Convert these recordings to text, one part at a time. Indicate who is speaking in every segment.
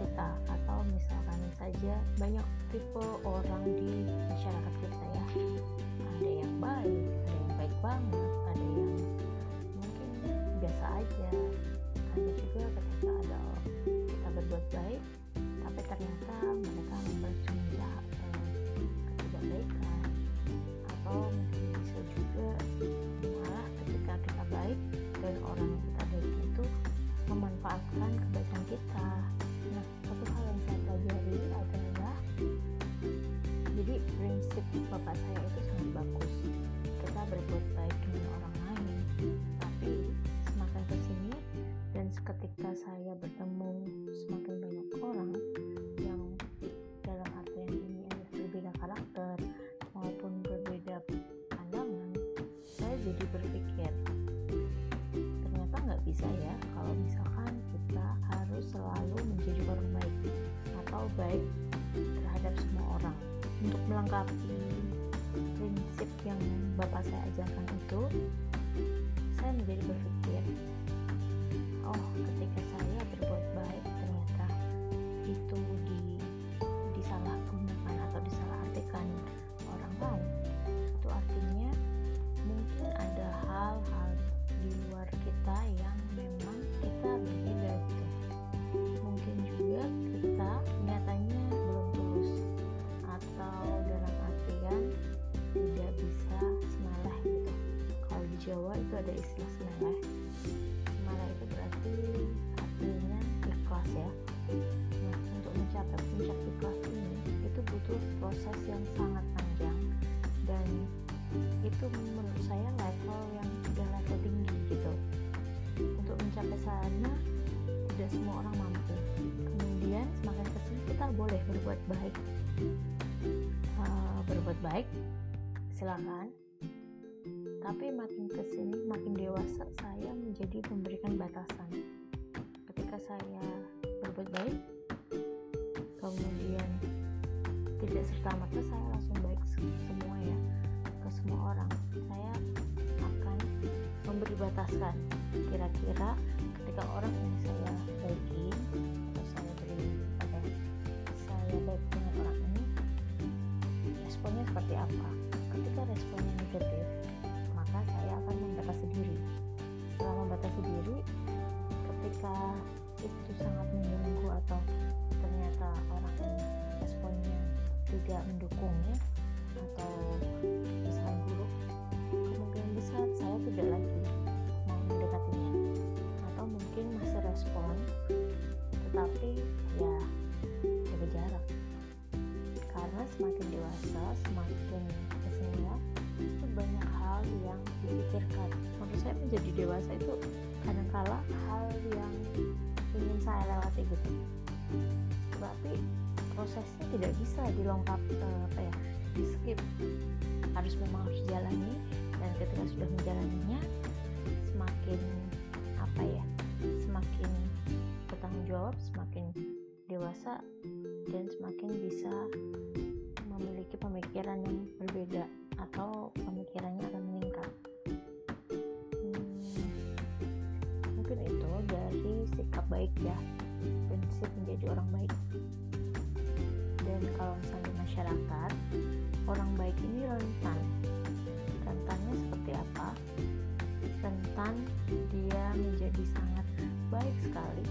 Speaker 1: kita atau misalkan saja banyak tipe orang di masyarakat kita ya. Ada yang baik ada yang baik banget ada yang mungkin biasa aja. Ada juga ketika ada kita berbuat baik tapi ternyata mereka mempercaya ketidakbaikan. Atau mungkin bisa juga malah ketika kita baik dan orang yang kita baik itu memanfaatkan bapak saya itu sangat bagus. Kita berbuat baik dengan orang lain. Tapi semakin ke sini dan seketika saya bertemu semakin banyak orang yang dalam artian ini adalah berbeda karakter maupun berbeda pandangan saya jadi berpikir ternyata nggak bisa ya kalau misalkan kita harus selalu menjadi orang baik atau baik terhadap semua orang untuk melengkapi prinsip yang bapak saya ajarkan itu saya menjadi berpikir oh ketika saya ada istilah semeleh semeleh itu berarti artinya ikhlas ya? Nah untuk mencapai puncak ikhlas ini itu butuh proses yang sangat panjang dan itu menurut saya level yang sudah level tinggi gitu. Untuk mencapai sana tidak semua orang mampu. Kemudian semakin ke sini kita boleh berbuat baik. Uh, berbuat baik silakan tapi makin ke sini makin dewasa saya menjadi memberikan batasan. Ketika saya berbuat baik kemudian tidak serta merta saya langsung baik se- semua ya ke semua orang. Saya akan memberi batasan. Kira-kira ketika orang yang saya baikin atau saya beri apa ya, saya baik dengan orang ini responnya seperti apa? Ketika responnya negatif maka saya akan membatasi diri. Setelah membatasi diri ketika itu sangat mengganggu atau ternyata orang responnya tidak mendukungnya atau misalkan buruk kemungkinan besar saya menjadi dewasa itu kadangkala hal yang ingin saya lewati gitu. Tapi prosesnya tidak bisa dilengkap eh, apa ya di skip. Harus memang harus jalani dan ketika sudah menjalaninya semakin apa ya semakin bertanggung jawab semakin dewasa dan semakin bisa memiliki pemikiran yang berbeda atau baik ya prinsip menjadi orang baik. Dan kalau misalnya masyarakat orang baik ini rentan. Rentannya seperti apa? Rentan dia menjadi sangat baik sekali.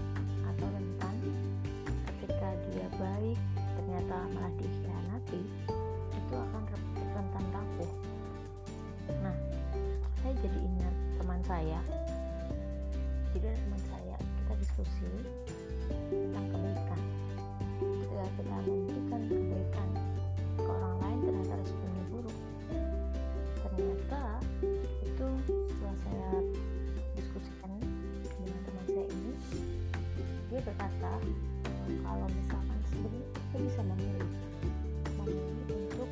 Speaker 1: Atau rentan ketika dia baik ternyata malah dikhianati itu akan re- rentan rapuh. Nah saya jadi ingat teman saya. Jadi teman saya diskusi tentang kebaikan. Ketika kita memberikan kebaikan ke orang lain ternyata responnya buruk. Ternyata itu setelah saya diskusikan dengan teman saya ini dia berkata "Eh, kalau misalkan sebenarnya kita bisa memilih memilih untuk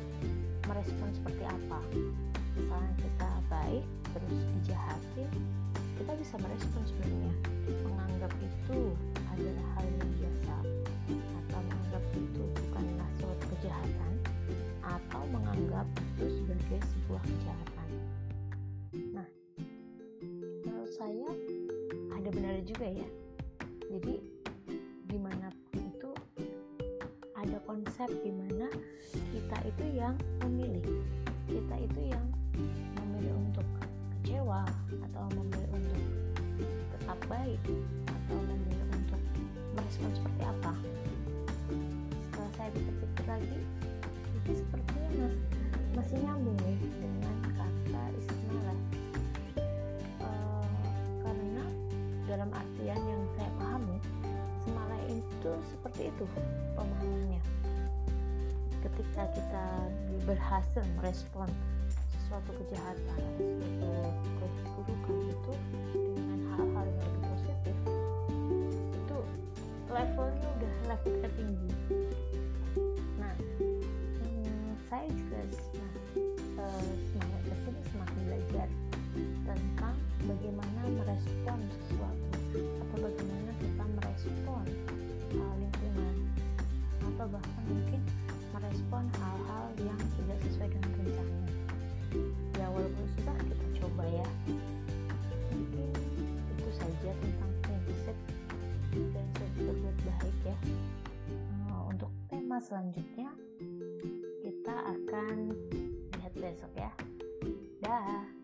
Speaker 1: merespon seperti apa misalnya kita baik terus dijahatin kita bisa merespon sebenarnya. Menganggap itu adalah hal yang biasa atau menganggap itu bukanlah suatu kejahatan atau menganggap itu sebagai sebuah kejahatan. Nah menurut saya ada benar juga ya. Jadi di mana pun itu konsep di mana kita itu yang memilih. Kita itu yang memilih atau memilih untuk tetap baik atau memilih untuk merespon seperti apa. Setelah saya pikir-pikir lagi itu sepertinya mas, masih nyambung nih dengan kata istimewa. Uh, karena dalam artian yang saya pahami semalah itu seperti itu pemahamannya. Ketika kita berhasil merespon suatu kejahatan suatu keburukan itu dengan hal-hal yang lebih positif itu levelnya udah level tertinggi nah hmm, saya juga nah, semakin ke sini semakin belajar tentang bagaimana merespon sesuatu atau bagaimana kita merespon uh, lingkungan atau bahkan mungkin merespon hal-hal yang tidak sesuai dengan rencana ya walaupun susah kita coba ya. Mungkin itu saja tentang prinsip prinsip berbuat baik ya. Uh, untuk tema selanjutnya kita akan lihat besok ya. Dah